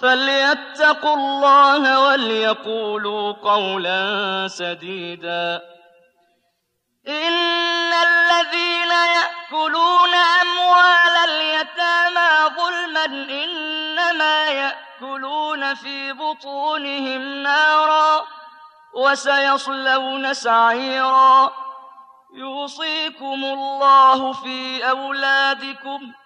فليتقوا الله وليقولوا قولا سديدا إن الذين يأكلون أموال اليتامى ظلما إنما يأكلون في بطونهم نارا وسيصلون سعيرا يوصيكم الله في أولادكم ۖ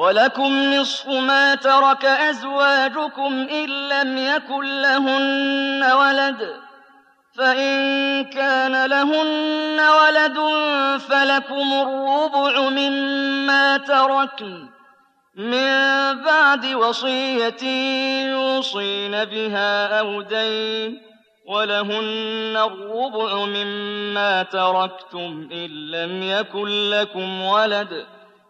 ولكم نصف ما ترك أزواجكم إن لم يكن لهن ولد. فإن كان لهن ولد فلكم الربع مما تركن. من بعد وصية يوصين بها أو دين. ولهن الربع مما تركتم إن لم يكن لكم ولد.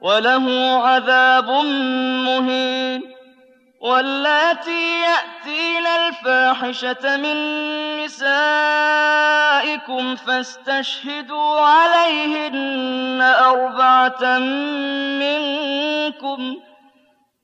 وله عذاب مهين واللاتي يأتين الفاحشة من نسائكم فاستشهدوا عليهن أربعة منكم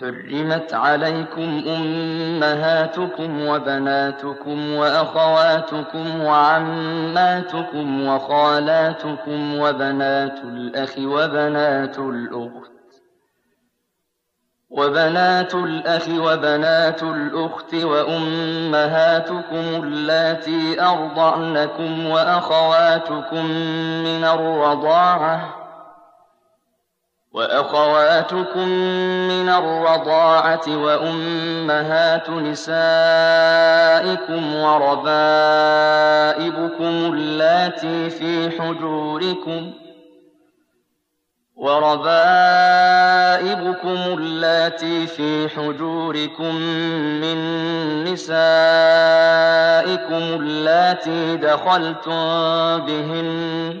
حرمت عليكم أمهاتكم وبناتكم وأخواتكم وعماتكم وخالاتكم وبنات الأخ وبنات الأخت وبنات الأخ وبنات الأخت وأمهاتكم اللاتي أرضعنكم وأخواتكم من الرضاعة وأخواتكم من الرضاعة وأمهات نسائكم وربائبكم اللاتي في حجوركم وربائبكم اللاتي في حجوركم من نسائكم اللاتي دخلتم بهن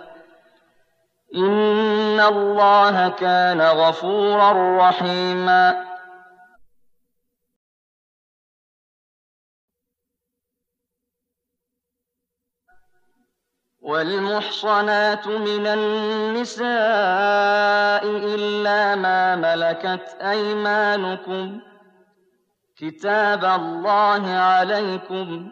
إن الله كان غفورا رحيما والمحصنات من النساء إلا ما ملكت أيمانكم كتاب الله عليكم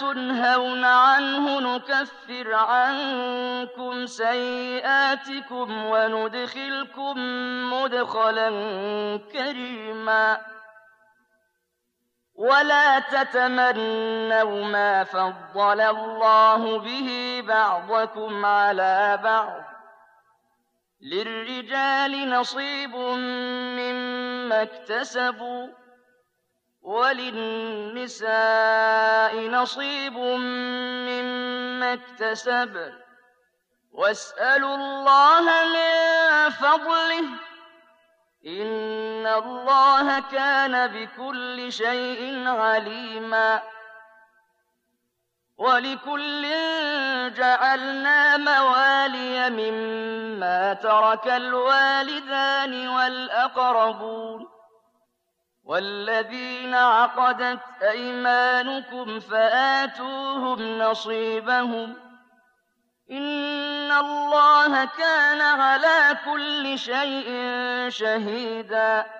تنهون عنه نكفر عنكم سيئاتكم وندخلكم مدخلا كريما. ولا تتمنوا ما فضل الله به بعضكم على بعض. للرجال نصيب مما اكتسبوا. وللنساء نصيب مما اكتسب. واسألوا الله من فضله. إن الله كان بكل شيء عليما. ولكل جعلنا موالي مما ترك الوالدان والأقربون. والذين عقدت أيمانكم فآتوهم نصيبهم إن الله كان على كل شيء شهيداً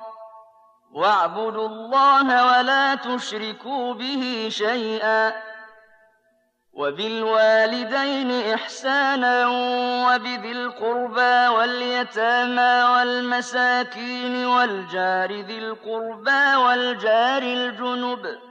واعبدوا الله ولا تشركوا به شيئا وبالوالدين إحسانا وبذي القربى واليتامى والمساكين والجار ذي القربى والجار الجنب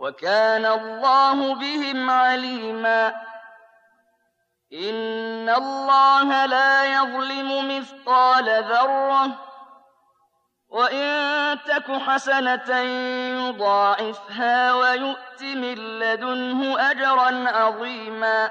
وكان الله بهم عليما. إن الله لا يظلم مثقال ذرة وإن تك حسنة يضاعفها ويؤت من لدنه أجرا عظيما.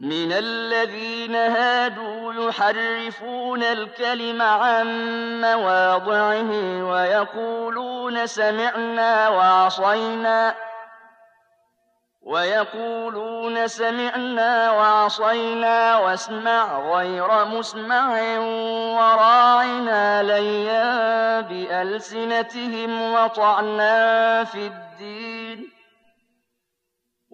من الذين هادوا يحرفون الكلم عن مواضعه ويقولون سمعنا وعصينا ويقولون سمعنا وعصينا واسمع غير مسمع وراعنا ليا بألسنتهم وطعنا في الدين.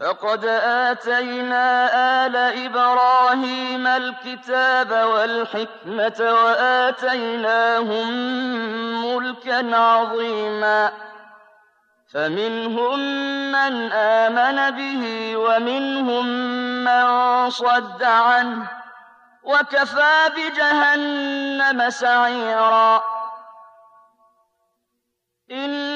فقد آتينا آل إبراهيم الكتاب والحكمة وآتيناهم ملكا عظيما فمنهم من آمن به ومنهم من صد عنه وكفى بجهنم سعيرا إن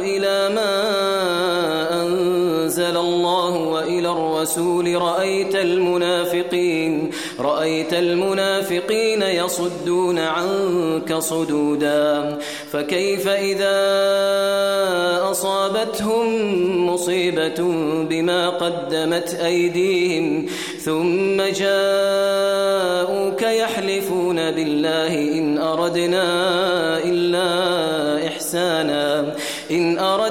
الرسول رأيت المنافقين رأيت المنافقين يصدون عنك صدودا فكيف إذا أصابتهم مصيبة بما قدمت أيديهم؟ ثم جاءوك يحلفون بالله إن أردنا إلا إحسانا إن أردنا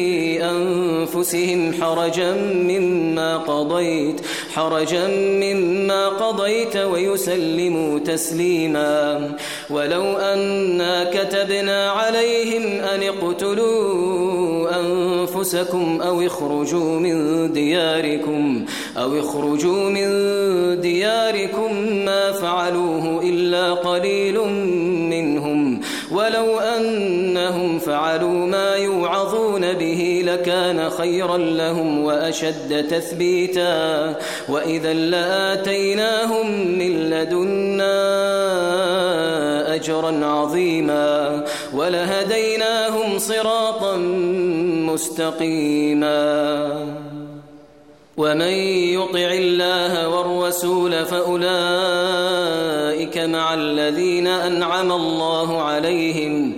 أنفسهم حرجا مما قضيت حرجا مما قضيت ويسلموا تسليما. ولو أنا كتبنا عليهم أن اقتلوا أنفسكم أو اخرجوا من دياركم أو اخرجوا من دياركم ما فعلوه إلا قليل منهم. ولو أنهم فعلوا ما يوعظون به لكان خيرا لهم وأشد تثبيتا وإذا لآتيناهم من لدنا أجرا عظيما ولهديناهم صراطا مستقيما. ومن يطع الله والرسول فأولئك مع الذين أنعم الله عليهم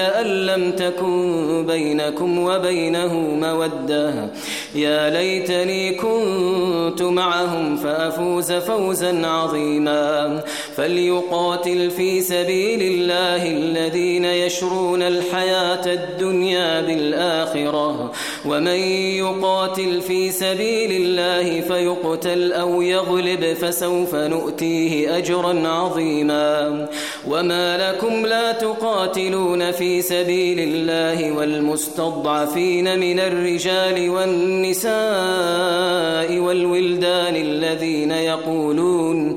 كأن لم تكن بينكم وبينه مودة. يا ليتني كنت معهم فأفوز فوزا عظيما. فليقاتل في سبيل الله الذين يشرون الحياة الدنيا بالآخرة. ومن يقاتل في سبيل الله فيقتل أو يغلب فسوف نؤتيه أجرا عظيما. وما لكم لا تقاتلون في سبيل الله والمستضعفين من الرجال والنساء والولدان الذين يقولون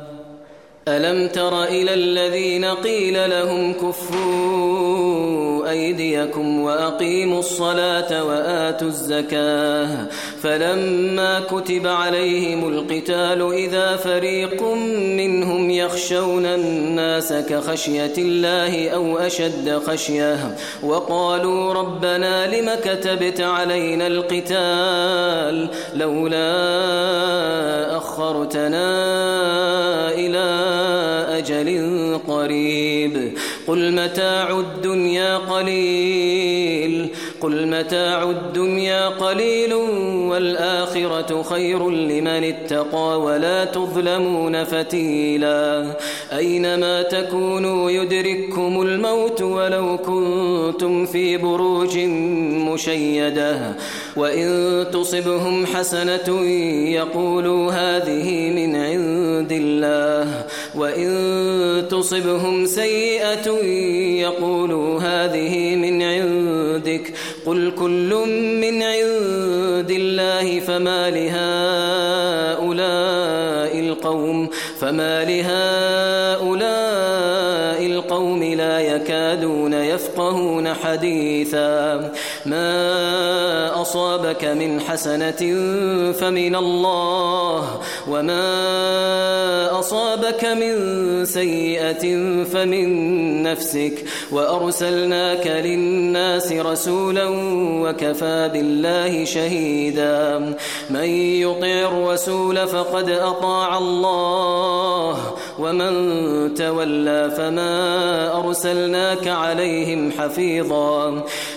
ألم تر إلى الذين قيل لهم كفوا أيديكم وأقيموا الصلاة وآتوا الزكاة فلما كتب عليهم القتال إذا فريق منهم يخشون الناس كخشية الله أو أشد خشية وقالوا ربنا لم كتبت علينا القتال لولا أخرتنا إلى أجل قريب. قل متاع الدنيا قليل. قل متاع الدنيا قليل والآخرة خير لمن اتقى ولا تظلمون فتيلا أينما تكونوا يدرككم الموت ولو كنتم في بروج مشيدة وإن تصبهم حسنة يقولوا هذه من عند الله وإن تصبهم سيئة يقولوا هذه من عندك قل كل من عند الله فما لهؤلاء القوم فما لهؤلاء القوم لا يكادون يفقهون حديثا ما أصابك من حسنة فمن الله وما أصابك من سيئة فمن نفسك. وأرسلناك للناس رسولا وكفى بالله شهيدا. من يطع الرسول فقد أطاع الله ومن تولى فما أرسلناك عليهم حفيظا.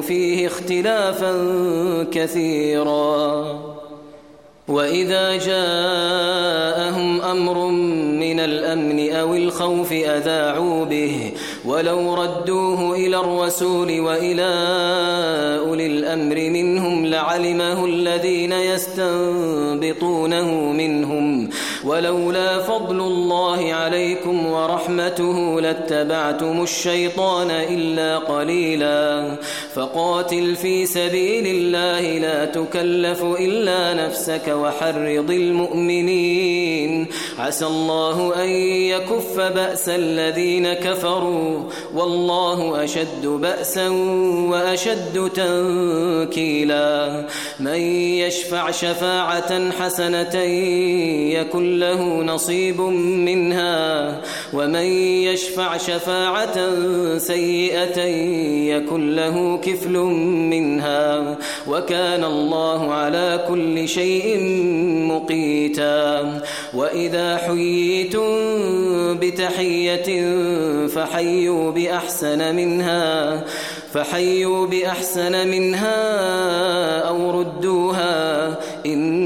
فيه اختلافا كثيرا. وإذا جاءهم أمر من الأمن أو الخوف أذاعوا به. ولو ردوه إلى الرسول وإلى أولي الأمر منهم لعلمه الذين يستنبطونه منهم. ولولا فضل الله عليكم ورحمته لاتبعتم الشيطان إلا قليلا فقاتل في سبيل الله لا تكلف إلا نفسك وحرض المؤمنين عسى الله أن يكف بأس الذين كفروا والله أشد بأسا وأشد تنكيلا من يشفع شفاعة حسنة يكن له نصيب منها ومن يشفع شفاعة سيئة يكن له كفل منها وكان الله على كل شيء مقيتا وإذا حييتم بتحية فحيوا بأحسن منها فحيوا بأحسن منها أو ردوها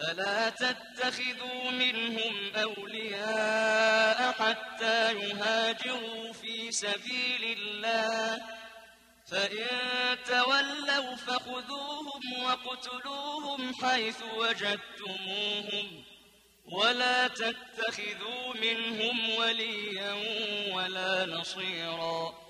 فلا تتخذوا منهم أولياء حتى يهاجروا في سبيل الله. فإن تولوا فخذوهم وقتلوهم حيث وجدتموهم ولا تتخذوا منهم وليا ولا نصيرا.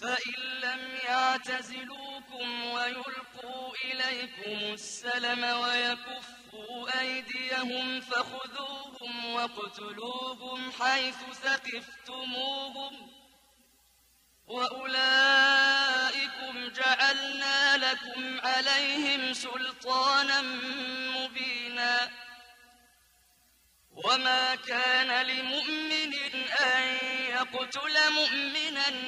فإن لم يعتزلوكم ويلقوا إليكم السلم ويكفوا أيديهم فخذوهم واقتلوهم حيث ثقفتموهم وأولئكم جعلنا لكم عليهم سلطانا مبينا وما كان لمؤمن أن يقتل مؤمنا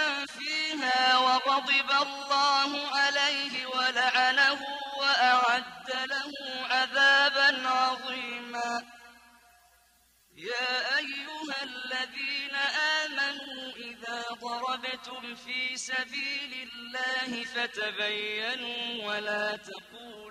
فيها وغضب الله عليه ولعنه وأعد له عذابا عظيما. يا أيها الذين آمنوا إذا ضربتم في سبيل الله فتبينوا ولا تقولوا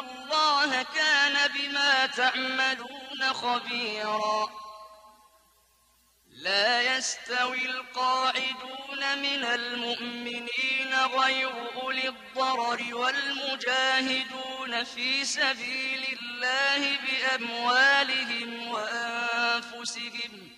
الله كان بما تعملون خبيرا. لا يستوي القاعدون من المؤمنين غير أولي الضرر والمجاهدون في سبيل الله بأموالهم وأنفسهم.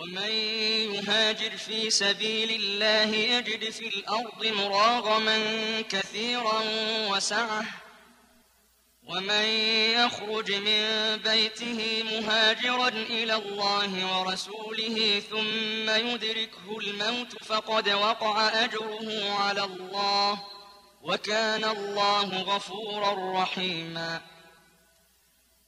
ومن يهاجر في سبيل الله يجد في الأرض مراغما كثيرا وسعة. ومن يخرج من بيته مهاجرا إلى الله ورسوله ثم يدركه الموت فقد وقع أجره على الله وكان الله غفورا رحيما.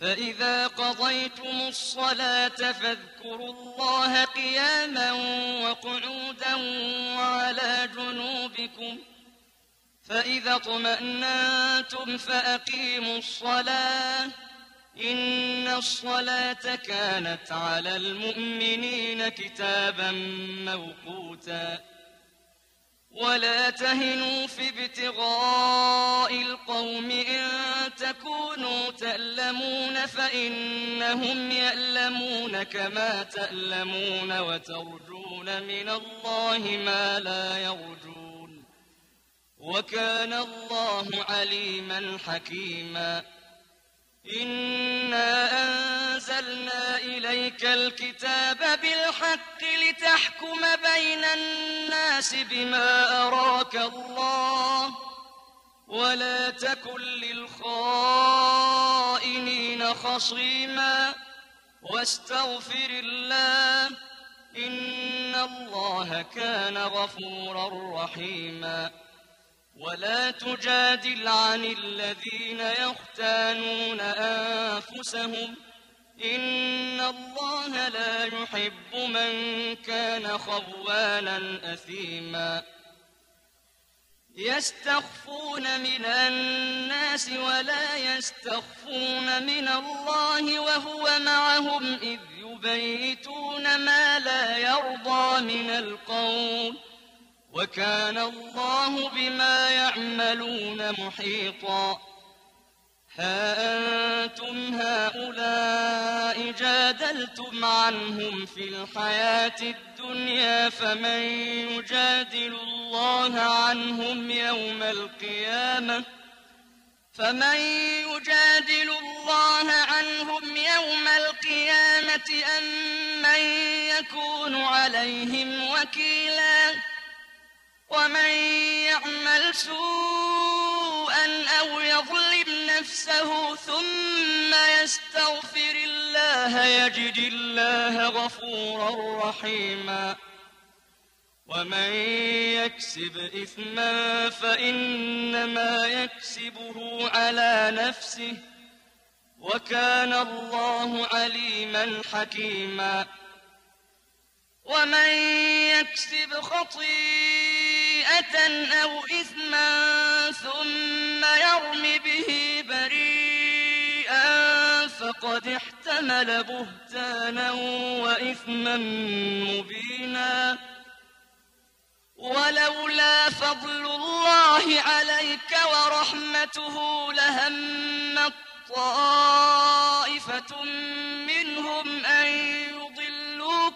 فإذا قضيتم الصلاة فاذكروا الله قياما وقعودا وعلى جنوبكم فإذا اطمأنتم فأقيموا الصلاة إن الصلاة كانت على المؤمنين كتابا موقوتا ولا تهنوا في ابتغاء القوم إن تكونوا تألمون فإنهم يألمون كما تألمون وترجون من الله ما لا يرجون وكان الله عليما حكيما إنا أنزلنا إليك الكتاب بالحق لتحكم بين الناس بما أراك الله ولا تكن للخائنين خصيما واستغفر الله إن الله كان غفورا رحيما ولا تجادل عن الذين يختانون أنفسهم إن الله لا يحب من كان خوانا أثيما يستخفون من الناس ولا يستخفون من الله وهو معهم إذ يبيتون ما لا يرضى من القول وكان الله بما يعملون محيطا ها أنتم هؤلاء جادلتم عنهم في الحياة الدنيا فمن يجادل الله عنهم يوم القيامة؟ فمن يجادل الله عنهم يوم القيامة أم من يكون عليهم وكيلاً؟ ومن يعمل سوءا أو يظلم نفسه ثم يستغفر الله يجد الله غفورا رحيما. ومن يكسب إثما فإنما يكسبه على نفسه وكان الله عليما حكيما. ومن يكسب خطيئة أو إثما ثم يرم به بريئا فقد احتمل بهتانا وإثما مبينا. ولولا فضل الله عليك ورحمته لهم طائفة منهم أن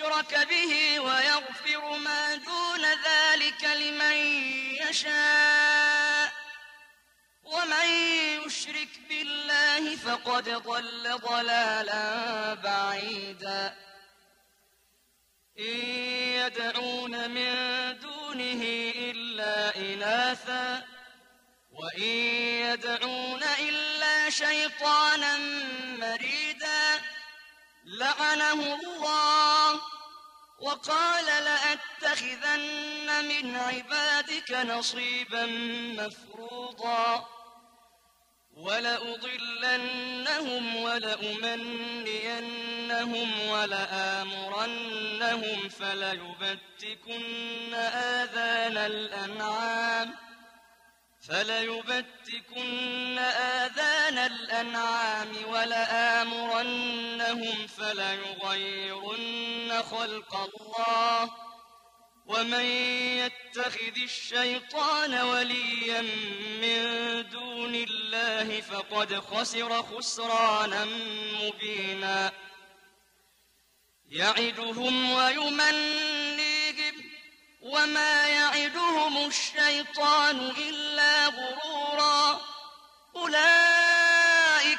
يشرك به ويغفر ما دون ذلك لمن يشاء. ومن يشرك بالله فقد ضل ضلالا بعيدا. إن يدعون من دونه إلا إناثا. وإن يدعون إلا شيطانا مريدا. لعنه الله وقال لأتخذن من عبادك نصيبا مفروضا ولأضلنهم ولأمنينهم ولآمرنهم فليبتكن آذان الأنعام فليبتكن آذان الأنعام ولآمرنهم فليغيرن خلق الله ومن يتخذ الشيطان وليا من دون الله فقد خسر خسرانا مبينا. يعدهم ويمنيهم وما يعدهم الشيطان إلا غرورا. أولئك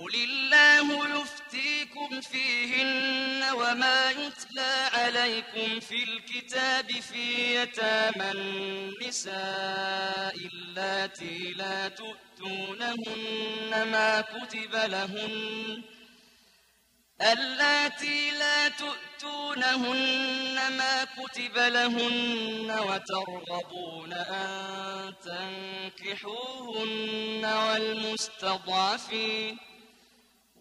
قل الله يفتيكم فيهن وما يتلى عليكم في الكتاب في يتامى النساء اللاتي لا تؤتونهن ما كتب لهن اللاتي لا تؤتونهن ما كتب لهن وترغبون أن تنكحوهن والمستضعفين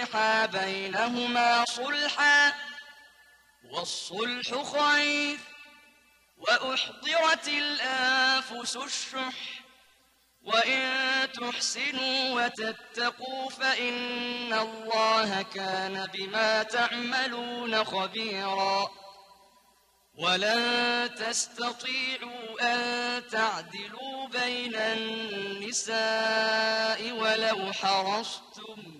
يصلحا بينهما صلحا والصلح خير وأحضرت الأنفس الشح وإن تحسنوا وتتقوا فإن الله كان بما تعملون خبيراً ولن تستطيعوا أن تعدلوا بين النساء ولو حرصتم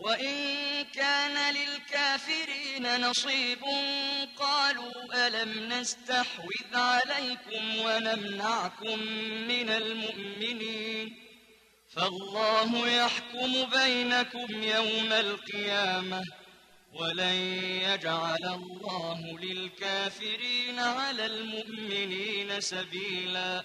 وإن كان للكافرين نصيب قالوا ألم نستحوذ عليكم ونمنعكم من المؤمنين؟ فالله يحكم بينكم يوم القيامة ولن يجعل الله للكافرين على المؤمنين سبيلا.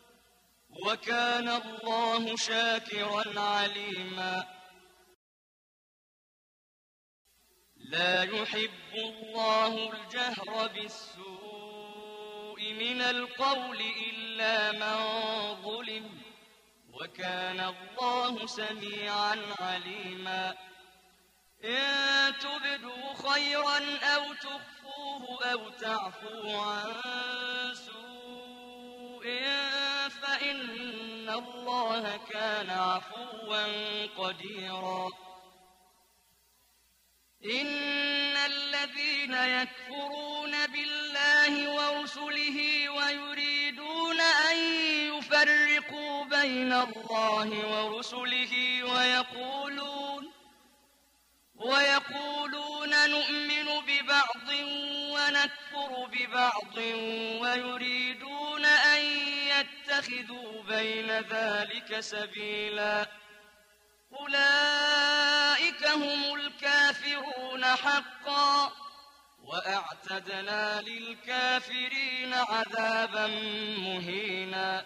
وكان الله شاكرا عليما. لا يحب الله الجهر بالسوء من القول إلا من ظلم وكان الله سميعا عليما. إن تبدوا خيرا أو تخفوه أو تعفو عن سوء فإن الله كان عفوا قديرا. إن الذين يكفرون بالله ورسله ويريدون أن يفرقوا بين الله ورسله ويقولون ويقولون نؤمن ببعض ونكفر ببعض ويريدون أن يتخذوا بين ذلك سبيلا. أولئك هم الكافرون حقا. وأعتدنا للكافرين عذابا مهينا.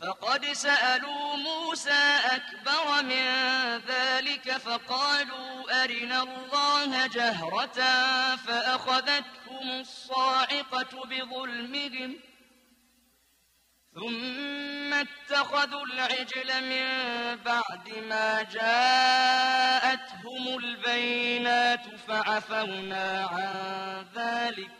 فقد سألوا موسى أكبر من ذلك فقالوا أرنا الله جهرة فأخذتهم الصاعقة بظلمهم ثم اتخذوا العجل من بعد ما جاءتهم البينات فعفونا عن ذلك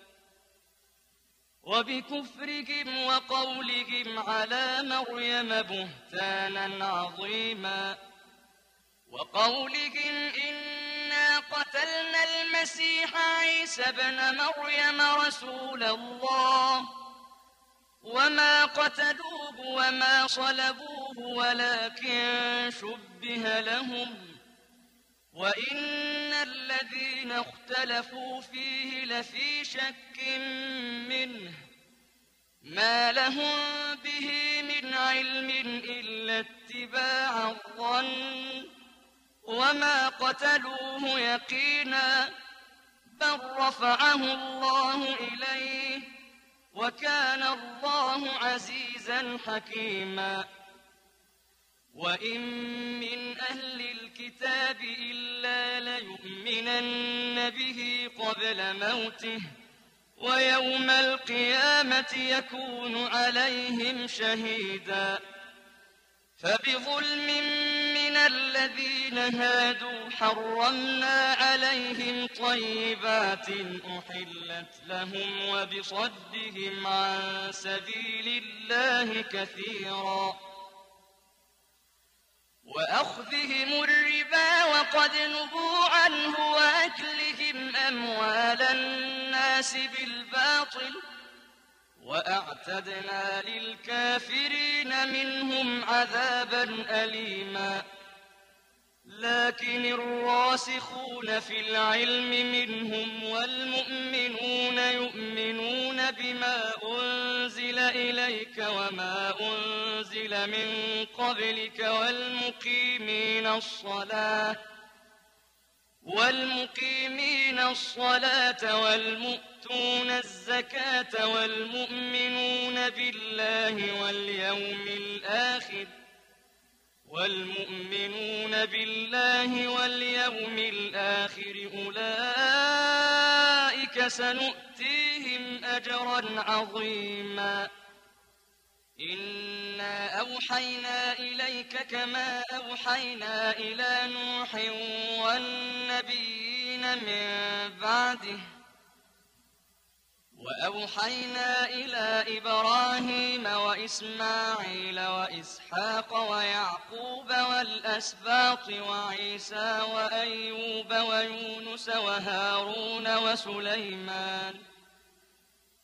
وبكفرهم وقولهم على مريم بهتانا عظيما. وقولهم إنا قتلنا المسيح عيسى بن مريم رسول الله. وما قتلوه وما صلبوه ولكن شبه لهم. وإن الذين اختلفوا فيه لفي شك منه ما لهم به من علم إلا اتباع الظن وما قتلوه يقينا بل رفعه الله إليه وكان الله عزيزا حكيما وإن من أهل الكتاب إلا ليؤمنن به قبل موته ويوم القيامة يكون عليهم شهيدا. فبظلم من الذين هادوا حرمنا عليهم طيبات أحلت لهم وبصدهم عن سبيل الله كثيراً. وأخذهم وقد نبوا عنه وأكلهم أموال الناس بالباطل وأعتدنا للكافرين منهم عذابا أليما. لكن الراسخون في العلم منهم والمؤمنون يؤمنون بما أنزل إليك وما أنزل من قبلك والمقيمين الصلاة والمقيمين الصلاة والمؤتون الزكاة والمؤمنون بالله واليوم الآخر والمؤمنون بالله واليوم الآخر أولئك سنؤتيهم أجرا عظيما إنا أوحينا إليك كما أوحينا إلى نوح والنبيين من بعده وأوحينا إلى إبراهيم وإسماعيل وإسحاق ويعقوب والأسباط وعيسى وأيوب ويونس وهارون وسليمان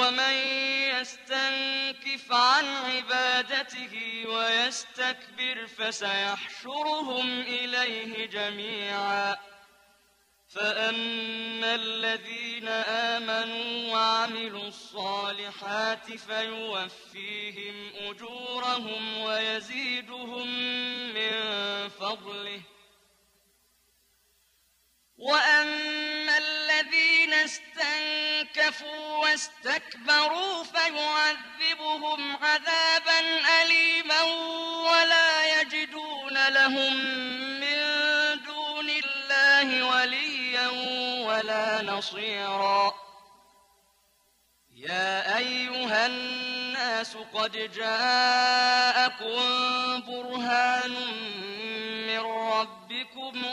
ومن يستنكف عن عبادته ويستكبر فسيحشرهم إليه جميعا. فأما الذين آمنوا وعملوا الصالحات فيوفيهم أجورهم ويزيدهم من فضله. وأما الذين استنكفوا واستكبروا فيعذبهم عذابا أليما ولا يجدون لهم من دون الله وليا ولا نصيرا يا أيها الناس قد جاءكم برهان من ربكم